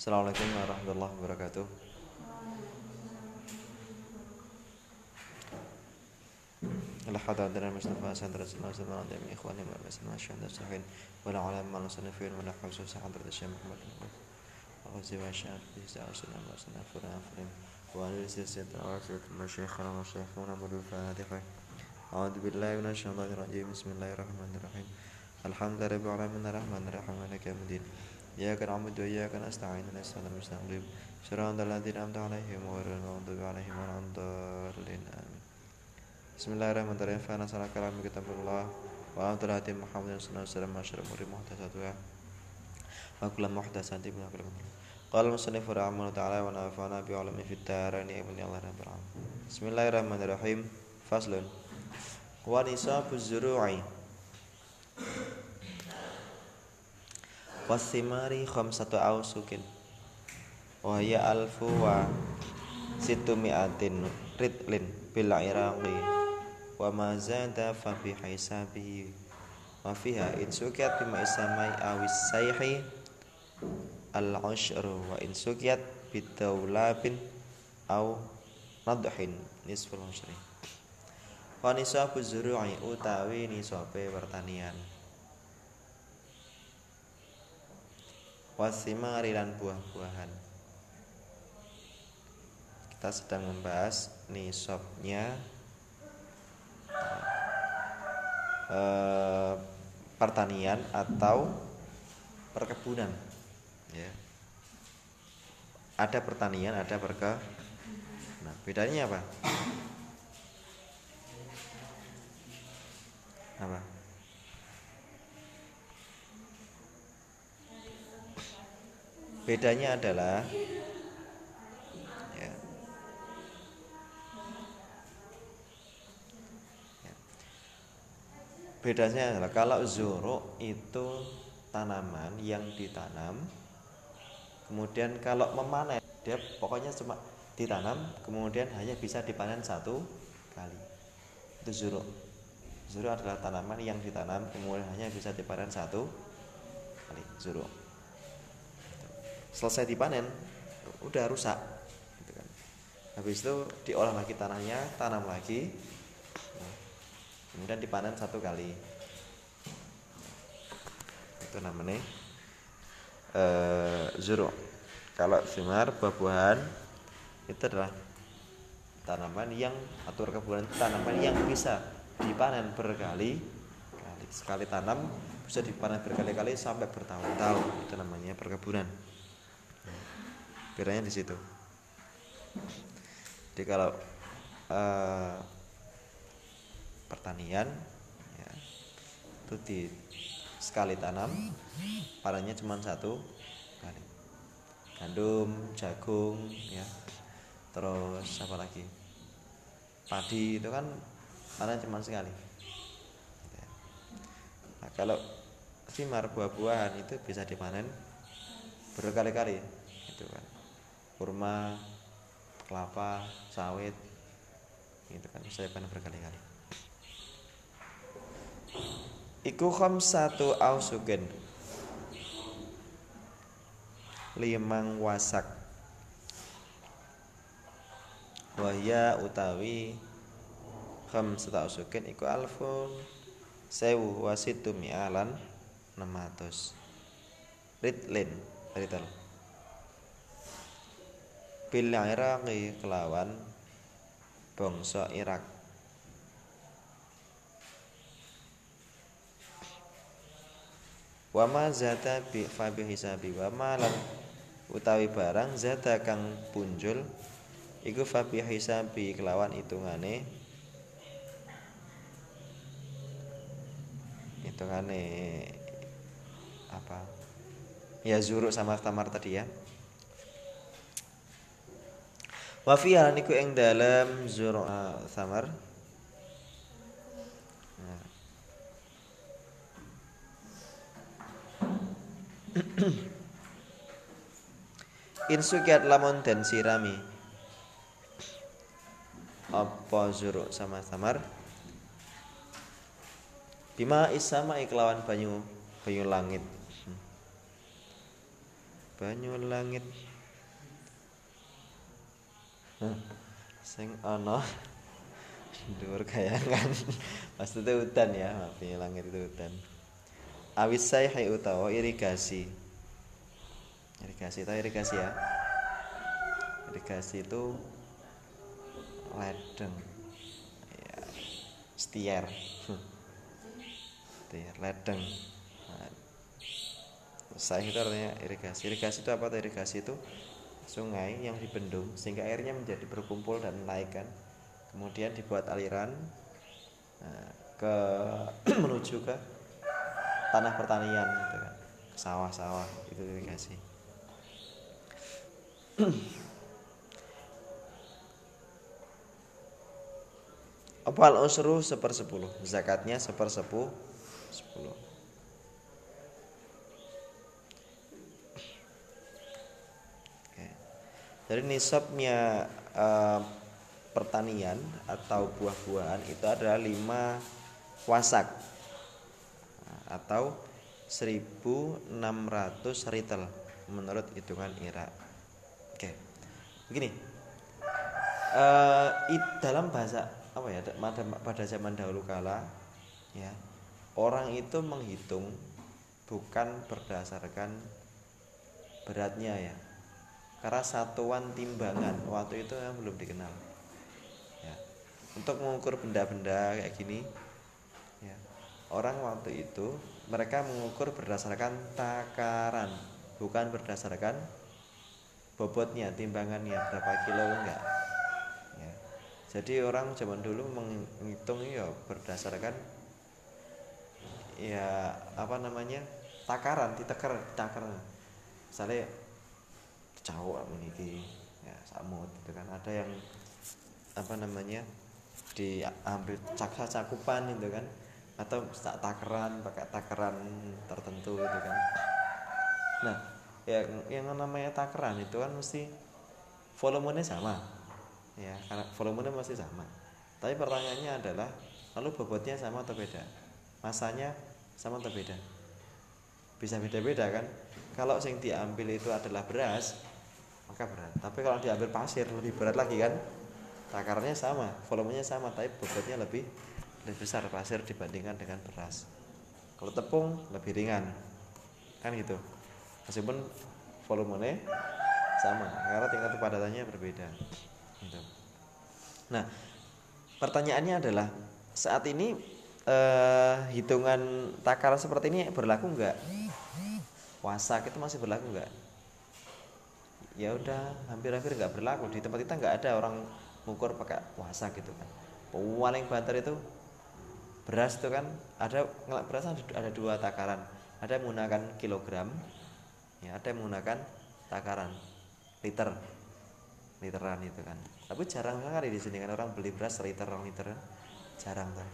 Assalamualaikum warahmatullahi wabarakatuh. الحمد لله المصطفى سند رسول الله صلى الله عليه وسلم إخواني والمسلمين والشهداء الصالحين ولا علماء المصنفين ولا خصوص حضرة الشيخ محمد وغزي وشهد في ساعة سلام وسلام فرنا فرم وعلى سلسلة الأواصل المشايخ والمشايخون بالفاتحة أعوذ بالله من الشيطان الرجيم بسم الله الرحمن الرحيم الحمد لله رب العالمين الرحمن الرحيم مالك يوم الدين إياك نعبد وإياك نستعين إلى السلام المستقيم. صراط الذين أنعمت عليهم غير المغضوب عليهم ولا الضالين آمين. بسم الله الرحمن الرحيم. فأنا سألك على كتاب الله وعلى طول هاتي محمد صلى الله عليه وسلم. أشرف مري محدثات وكل محدثات من أكل من قال المصنف رحمه الله تعالى ونفعنا بعلمه في الدارين ابن الله رب العالمين. بسم الله الرحمن الرحيم. فصل. ونصاب الزروعي wasimari khamsatu ausukin. Wa hiya alfu wa situ mi'atin ritlin bil iraqi. Wa mazada fa fi hisabihi wa fiha in sukiat bima isamai awis sayhi. Al ashru wa in sukiyat bidaulabin au nadhin nisful ashri wa nisabu zuru'i utawi nisabe pertanian. Wasimari lan buah-buahan. Kita sedang membahas nisabnya eh, pertanian atau perkebunan ya. Ada pertanian ada perke nah bedanya apa? Apa bedanya adalah ya, ya. bedanya adalah kalau zuro itu tanaman yang ditanam kemudian kalau memanen dia pokoknya cuma ditanam kemudian hanya bisa dipanen satu kali itu zuro Zuru adalah tanaman yang ditanam kemudian hanya bisa dipanen satu kali zuru. Selesai dipanen, udah rusak. Gitu kan. Habis itu diolah lagi tanahnya, tanam lagi, kemudian dipanen satu kali. Itu namanya uh, zuru. Kalau simar buah-buahan itu adalah tanaman yang atau kebunan tanaman yang bisa dipanen berkali kali sekali tanam bisa dipanen berkali-kali sampai bertahun-tahun itu namanya perkebunan bedanya di situ. Jadi kalau uh, pertanian ya, itu di sekali tanam panennya cuma satu kali. Gandum jagung ya. Terus apa lagi? Padi itu kan panen cuma sekali. Nah kalau simar buah-buahan itu bisa dipanen berkali-kali itu kan kurma kelapa sawit itu kan. Dipanen berkali-kali. Iku satu ausugen limang wasak. Wahya utawi khamsata usukin iku alfun. Sewu wasitu mi'alan 600 ritlin rital bil iraqi kelawan bangsa Irak. Wama zata bi fabi hisabi wama lan utawi barang zata kang punjul iku fabi hisabi kelawan hitungane. Hitungane apa? Ya zuruk sama tamar tadi ya wa fi niku ing dalam uh, samar. Nah. Insukiat lamun dan sirami. Apa zuruk sama samar? Bima isama iklawan banyu banyu langit. Banyu langit sing ana dhuwur kayangan. Maksudnya hutan ya ya langit itu hutan. Awis sayhi utawa irigasi. Irigasi tahu irigasi ya? Irigasi itu ledeng. Ya stier. Stier ledeng. Nah, saya itu artinya irigasi. Irigasi itu apa tuh irigasi itu sungai yang dibendung sehingga airnya menjadi berkumpul dan menaikkan. Kemudian dibuat aliran nah, ke menuju ke tanah pertanian gitu kan. Sawah-sawah itu irigasi Opal usru sepersepuluh. Zakatnya sepersepuluh. Sepuluh Jadi nisabnya uh, pertanian atau buah-buahan itu adalah 5 wasak atau 1600 ritel menurut hitungan Irak. Oke. Begini. Uh, dalam bahasa apa ya pada, pada zaman dahulu kala ya orang itu menghitung bukan berdasarkan beratnya ya karena satuan timbangan. Waktu itu yang belum dikenal. Ya. Untuk mengukur benda-benda kayak gini ya. Orang waktu itu mereka mengukur berdasarkan takaran. Bukan berdasarkan bobotnya timbangannya berapa kilo enggak. Ya. Jadi orang zaman dulu menghitung ya berdasarkan ya apa namanya takaran diteker takaran misalnya cowok memiliki ya samut gitu kan. Ada yang apa namanya diambil caksa cakupan itu kan. Atau tak takaran pakai takaran tertentu gitu kan. Nah yang yang namanya takaran itu kan mesti volumenya sama. Ya karena volumenya masih sama. Tapi pertanyaannya adalah lalu bobotnya sama atau beda? Masanya sama atau beda? Bisa beda-beda kan? Kalau yang diambil itu adalah beras maka berat. Tapi kalau diambil pasir lebih berat lagi kan? Takarannya sama volumenya sama tapi bobotnya lebih lebih besar pasir dibandingkan dengan beras. Kalau tepung lebih ringan. Kan gitu. Meskipun volumenya sama karena tingkat kepadatannya berbeda. Gitu. nah pertanyaannya adalah saat ini eh, hitungan takaran seperti ini berlaku nggak? Wasak itu masih berlaku nggak ya udah hampir-hampir nggak berlaku. Di tempat kita nggak ada orang mengukur pakai puasa gitu kan. Paling banter itu beras itu kan ada beras ada dua takaran. Ada yang menggunakan kilogram ya ada yang menggunakan takaran liter literan itu kan. Tapi jarang sekali di sini kan orang beli beras liter orang liter jarang tuh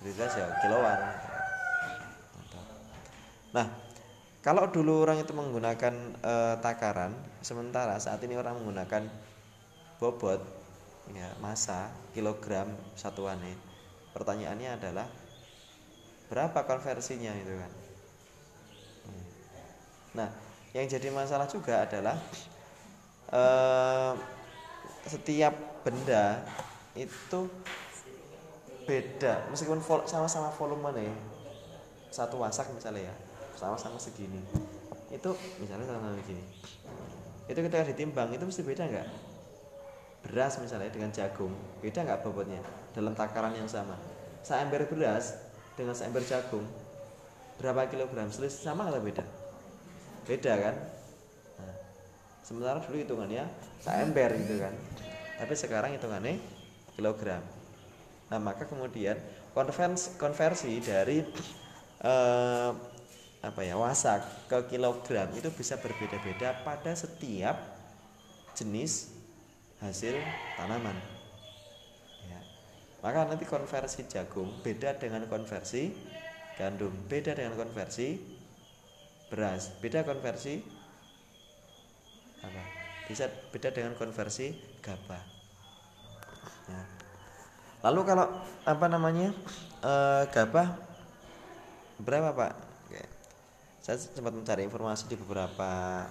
beli beras ya kiloan. Nah kalau dulu orang itu menggunakan e, takaran, sementara saat ini orang menggunakan bobot, ya masa, kilogram satuannya. Pertanyaannya adalah berapa konversinya itu kan? Nah, yang jadi masalah juga adalah e, setiap benda itu beda, meskipun sama-sama volume nih, satu wasak misalnya ya sama-sama segini. Itu misalnya sama-sama begini itu ketika ditimbang itu mesti beda nggak? Beras misalnya dengan jagung beda nggak bobotnya? Dalam takaran yang sama. Seember beras dengan seember jagung berapa kilogram? Selisih sama atau beda? Beda kan? Nah, sementara dulu hitungannya seember gitu kan. Tapi sekarang hitungannya kilogram. Nah maka kemudian konversi, konversi dari eh, apa ya wasak ke kilogram itu bisa berbeda-beda pada setiap jenis hasil tanaman ya. maka nanti konversi jagung beda dengan konversi gandum beda dengan konversi beras beda konversi apa bisa beda dengan konversi gabah ya. lalu kalau apa namanya e, gabah berapa pak saya sempat mencari informasi di beberapa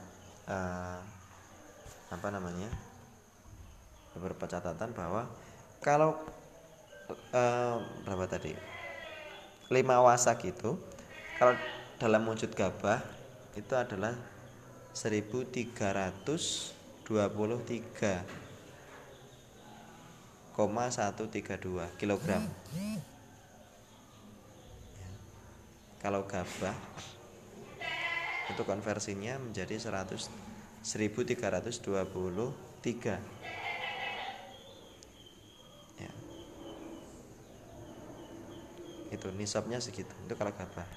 uh, apa namanya beberapa catatan bahwa kalau uh, berapa tadi? Lima wasak itu kalau dalam wujud gabah itu adalah 1323,132 kilogram. Kalau gabah itu konversinya menjadi 100 1323 ya. itu nisabnya segitu itu kalau gabah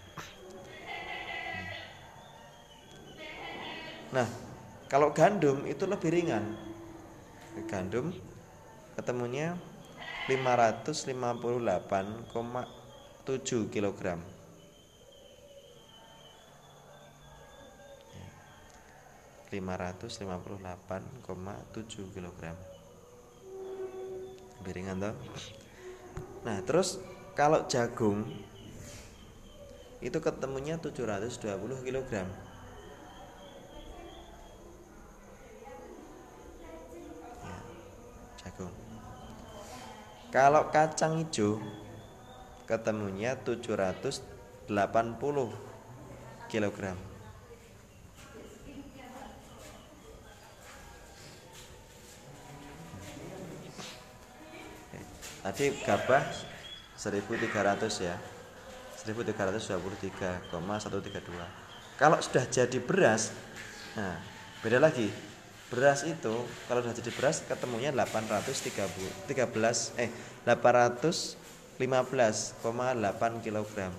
nah kalau gandum itu lebih ringan. Gandum ketemunya 558,7 kilogram 558,7 kg lebih ringan toh? Nah terus kalau jagung itu ketemunya 720 kg ya, jagung. Kalau kacang hijau ketemunya 780 kilogram Tadi gabah 1300 ya. 1323,132. Kalau sudah jadi beras, nah beda lagi. Beras itu kalau sudah jadi beras ketemunya 830 13 eh 815,8 kilogram.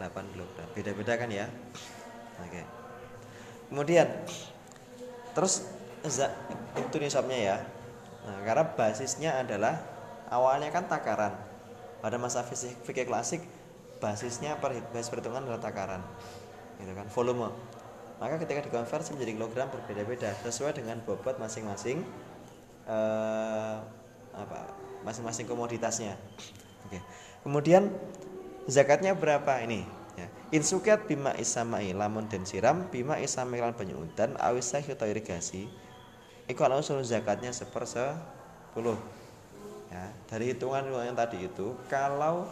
delapan kilogram beda-beda kan ya oke okay. Kemudian terus itu nisabnya ya. Nah, karena basisnya adalah awalnya kan takaran. Pada masa fisik fikih klasik basisnya per basis perhitungan adalah takaran. Gitu kan, volume. Maka ketika dikonversi menjadi kilogram berbeda-beda sesuai dengan bobot masing-masing eh, apa masing-masing komoditasnya. Oke. Kemudian zakatnya berapa ini? Insukat bima isamai lamun dan siram bima isamai lan banyu udan awis atau irigasi. Iku ana usul zakatnya seper sepuluh. Ya dari hitungan yang tadi itu kalau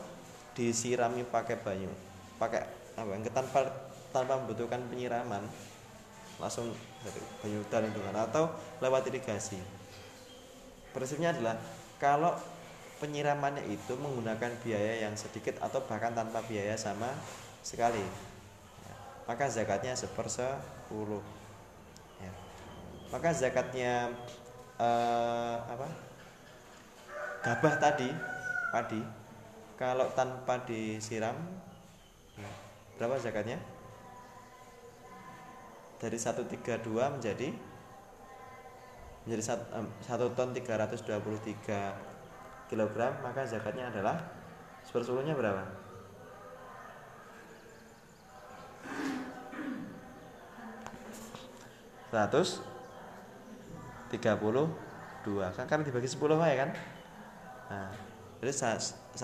disirami pakai banyu pakai apa tanpa tanpa membutuhkan penyiraman langsung dari banyu udan itu kan atau lewat irigasi. Prinsipnya adalah kalau penyiramannya itu menggunakan biaya yang sedikit atau bahkan tanpa biaya sama sekali. Ya. maka zakatnya sepersepuluh. Ya. maka zakatnya eh, apa? Gabah tadi padi kalau tanpa disiram ya, berapa zakatnya? Dari 132 menjadi menjadi 1 ton 323 kg maka zakatnya adalah sepersepuluhnya berapa 132 kan kan dibagi 10 ya kan? Nah jadi 1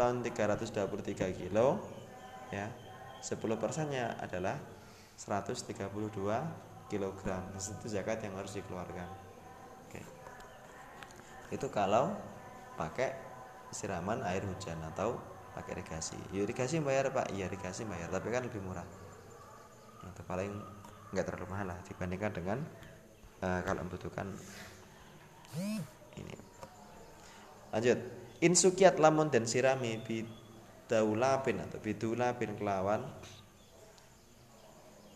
ton 323 kilo ya 10 persennya adalah 132 kilogram. Itu zakat yang harus dikeluarkan. Oke. Itu kalau pakai siraman air hujan atau pakai irigasi. Ya, irigasi bayar pak. Iya irigasi bayar tapi kan lebih murah. Itu paling nggak terlalu mahal lah dibandingkan dengan uh, kalau membutuhkan ini. Lanjut. Insukiat lamun dan sirami bidaulapin atau bidulapin kelawan.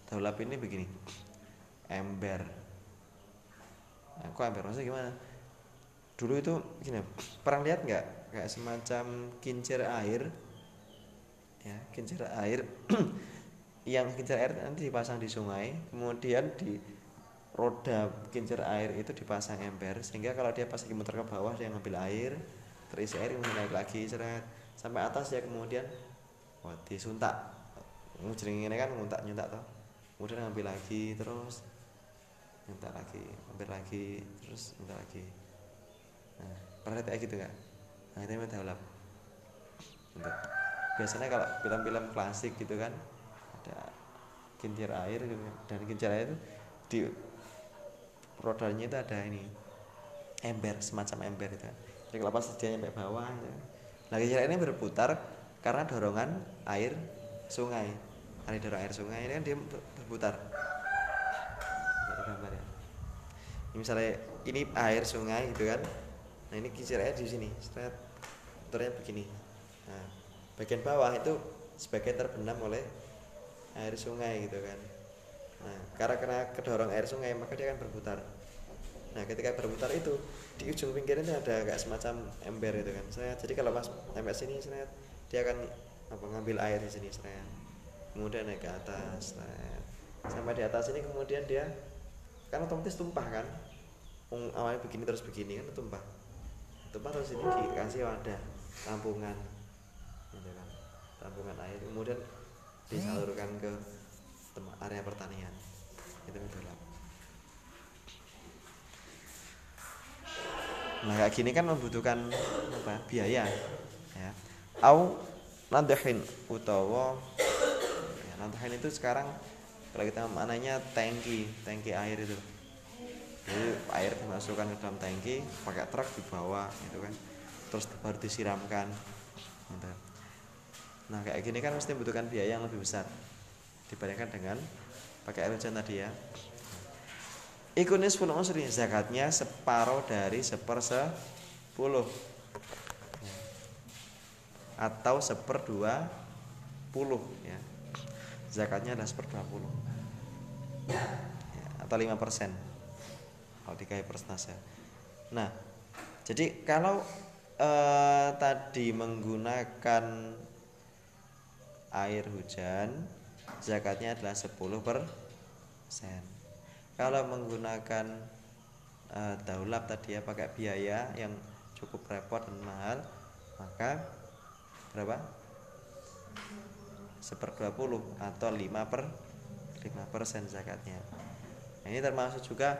Daulapin ini begini. Ember. Nah, kok ember? Maksudnya gimana? Dulu itu gini pernah lihat nggak? Kayak semacam kincir air? Ya kincir air yang kincir air nanti dipasang di sungai kemudian di roda kincir air itu dipasang ember sehingga kalau dia pas lagi muter ke bawah dia ngambil air terisi air kemudian naik lagi seret. Sampai atas ya kemudian wah disuntak. Ngujering ini kan nguntak nyuntak toh. Kemudian ngambil lagi terus nyuntak lagi ambil lagi terus nyuntak lagi. Nah pernah kayak gitu nggak? Nah itu gitu. biasanya kalau film-film klasik gitu kan kincir air dan kincir air itu di rodanya itu ada ini ember semacam ember itu. Jadi kalau pas dia nyampe bawah gitu. nah kincir air ini berputar karena dorongan air sungai. Ada dorong air sungai ini kan dia berputar. Ya. Ini misalnya ini air sungai gitu kan. Nah ini kincir air di sini. Setelah ternyata begini. Nah bagian bawah itu sebagai terbenam oleh air sungai gitu kan. Nah karena kena kedorong air sungai maka dia akan berputar. Nah ketika berputar itu di ujung pinggir ini ada kayak semacam ember itu kan saya jadi kalau pas sampai sini saya dia akan apa ngambil air di sini saya kemudian naik ke atas saya sampai di atas ini kemudian dia kan otomatis tumpah kan. Awalnya begini terus begini kan tumpah. Tumpah terus ini dikasih wadah tampungan. Gitu kan tampungan air. Kemudian disalurkan ke area pertanian. Itu metode nah kayak gini kan membutuhkan apa biaya ya. Au nadahin utawa ya, nadahin itu sekarang kalau kita maknanya tangki tangki air itu. Jadi air dimasukkan ke dalam tangki pakai truk dibawa gitu kan. Terus baru disiramkan gitu. Nah kayak gini kan mesti membutuhkan biaya yang lebih besar dibandingkan dengan pakai air hujan tadi ya. Ikunis pun usri zakatnya separuh dari sepersepuluh atau seperdua puluh ya. Zakatnya adalah seperdua puluh. Ya, atau lima persen. Kalau dikai persentase. Nah jadi kalau eh, tadi menggunakan air hujan zakatnya adalah 10 persen. Kalau menggunakan uh, daulab tadi ya pakai biaya yang cukup repot dan mahal maka berapa? Seper 20 atau 5 per 5 persen zakatnya. Nah, ini termasuk juga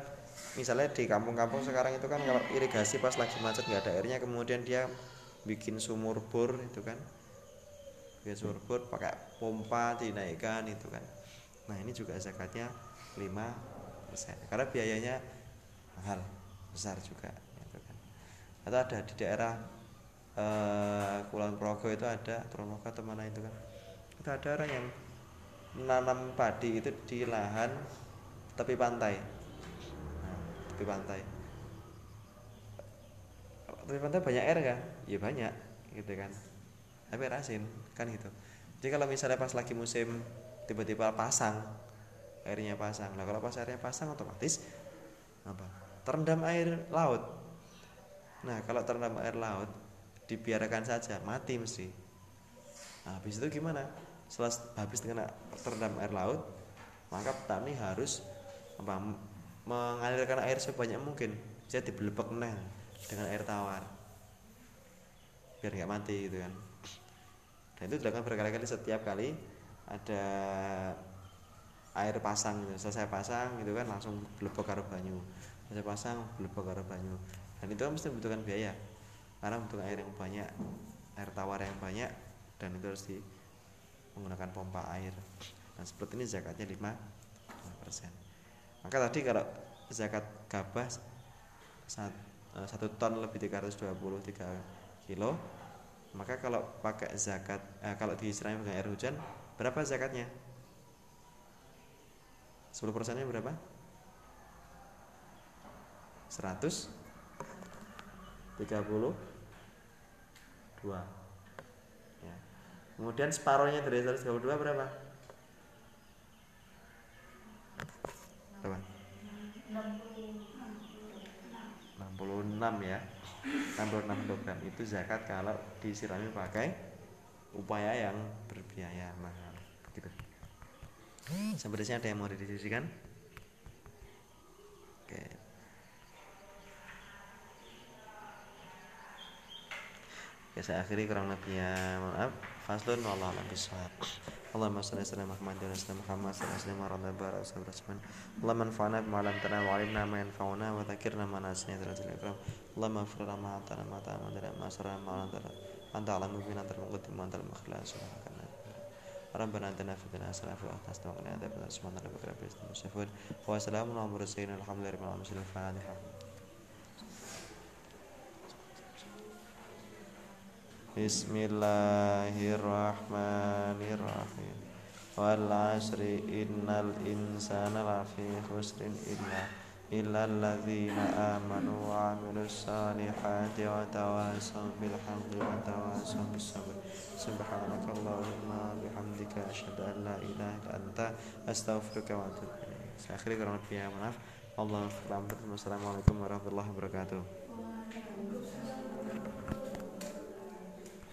misalnya di kampung-kampung sekarang itu kan kalau irigasi pas lagi macet nggak ada airnya kemudian dia bikin sumur bor itu kan sumur bor pakai pompa dinaikkan itu kan. Nah ini juga zakatnya 5 karena biayanya mahal besar juga gitu kan. atau ada di daerah uh, Kulon Progo itu ada Progo atau mana itu kan. Itu ada orang yang menanam padi itu di lahan tepi pantai. Nah, tepi pantai. Tepi pantai banyak air kan? Ya banyak gitu kan. Tapi asin kan gitu. Jadi kalau misalnya pas lagi musim tiba-tiba pasang airnya pasang. Nah kalau pas airnya pasang otomatis apa? Terendam air laut. Nah kalau terendam air laut dibiarkan saja mati mesti. Nah, habis itu gimana? Setelah habis dengan terendam air laut maka petani harus apa mengalirkan air sebanyak mungkin. Jadi dibelebek neng dengan air tawar. Biar nggak mati gitu kan dan itu dilakukan berkali-kali setiap kali ada air pasang gitu. selesai pasang gitu kan langsung blebok karo banyu. Selesai pasang blebok karo banyu. Dan itu kan mesti membutuhkan biaya karena membutuhkan air yang banyak air tawar yang banyak dan itu harus di menggunakan pompa air. Nah seperti ini zakatnya 5 persen. Maka tadi kalau zakat gabah eh, satu ton lebih 323 kilo maka kalau pakai zakat eh, kalau diisirannya dengan air hujan berapa zakatnya 10 persennya berapa? 100 32 ya. Kemudian separohnya dari 132 berapa? Berapa? 66 ya 66 kilogram itu zakat kalau disirami pakai upaya yang berbiaya mahal gitu. Sini ada yang mau didiskusikan? Oke. Ya saya akhiri kurang lebihnya maaf. Faslun wallahu a'lam bishawab. اللهم صل وسلم محمد وعلى سيدنا محمد صلى الله عليه وسلم وعلى بارك وسلم اللهم انفعنا بما علمتنا وعلمنا ما ينفعنا وذكرنا ما نسينا ذات الإكرام اللهم اغفر لنا ما أعطانا ما تعمدنا ما أسرنا ما أنزلنا أنت أعلم بنا أنت المقدم وأنت المخلص سبحانك ربنا اتنا في الدنيا حسنه وفي الاخره حسنه وقنا عذاب النار سبحان ربك رب العزه عما يصفون وسلام على المرسلين الحمد لله رب العالمين الفاتحه Bismillahirrahmanirrahim. Wal asri innal insana lafi khusrin illa إلا الذين آمنوا وعملوا الصالحات وتواصوا بالحق وتواصوا بالصبر سبحانك اللهم وبحمدك أشهد أن لا إله إلا أنت أستغفرك وأتوب إليك سأخري كرامة فيها مناف اللهم اغفر السلام عليكم ورحمة الله وبركاته